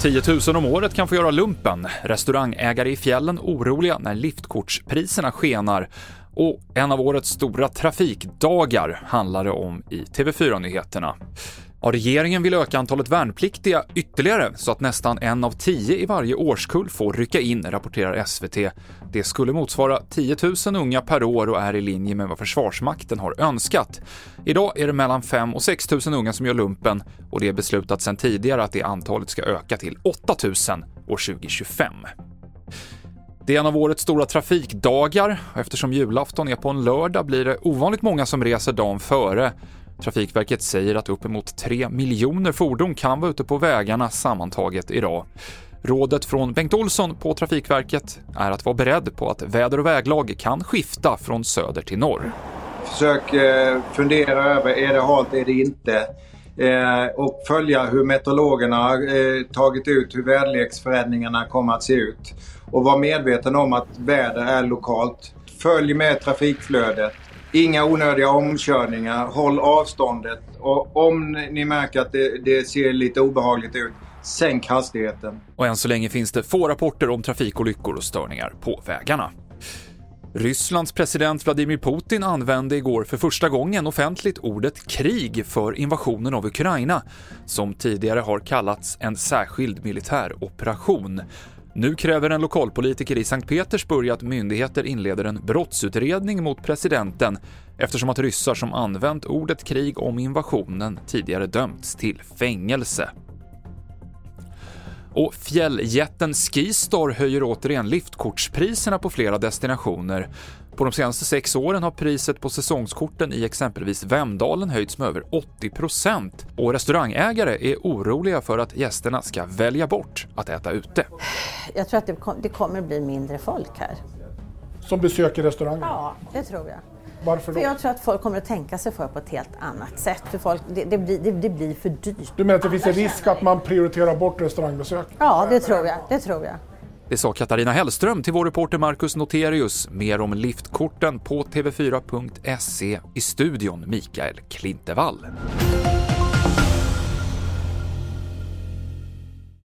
10 000 om året kan få göra lumpen. Restaurangägare i fjällen oroliga när liftkortspriserna skenar. Och en av årets stora trafikdagar handlar det om i TV4-nyheterna. Ja, regeringen vill öka antalet värnpliktiga ytterligare så att nästan en av tio i varje årskull får rycka in, rapporterar SVT. Det skulle motsvara 10 000 unga per år och är i linje med vad Försvarsmakten har önskat. Idag är det mellan 5 och 6 000 unga som gör lumpen och det är beslutat sedan tidigare att det antalet ska öka till 8 000 år 2025. Det är en av årets stora trafikdagar och eftersom julafton är på en lördag blir det ovanligt många som reser dagen före. Trafikverket säger att uppemot 3 miljoner fordon kan vara ute på vägarna sammantaget idag. Rådet från Bengt Olsson på Trafikverket är att vara beredd på att väder och väglag kan skifta från söder till norr. Försök eh, fundera över, är det halt, är det inte? Eh, och följa hur meteorologerna har eh, tagit ut hur väderleksförändringarna kommer att se ut. Och var medveten om att väder är lokalt. Följ med trafikflödet. Inga onödiga omkörningar, håll avståndet och om ni märker att det, det ser lite obehagligt ut, sänk hastigheten. Och än så länge finns det få rapporter om trafikolyckor och störningar på vägarna. Rysslands president Vladimir Putin använde igår för första gången offentligt ordet krig för invasionen av Ukraina, som tidigare har kallats en särskild militär operation. Nu kräver en lokalpolitiker i Sankt Petersburg att myndigheter inleder en brottsutredning mot presidenten eftersom att ryssar som använt ordet krig om invasionen tidigare dömts till fängelse. Och fjälljätten Skistar höjer återigen liftkortspriserna på flera destinationer. På de senaste sex åren har priset på säsongskorten i exempelvis Vemdalen höjts med över 80% och restaurangägare är oroliga för att gästerna ska välja bort att äta ute. Jag tror att det, kom, det kommer bli mindre folk här. Som besöker restauranger? Ja, det tror jag. Varför då? För jag tror att folk kommer att tänka sig för på ett helt annat sätt. För folk, det, det, blir, det, det blir för dyrt. Du menar att det finns en risk att man prioriterar bort restaurangbesök? Ja, det tror jag. Det tror jag. Det sa Katarina Hellström till vår reporter Marcus Noterius. Mer om liftkorten på tv4.se i studion Mikael Klintevall.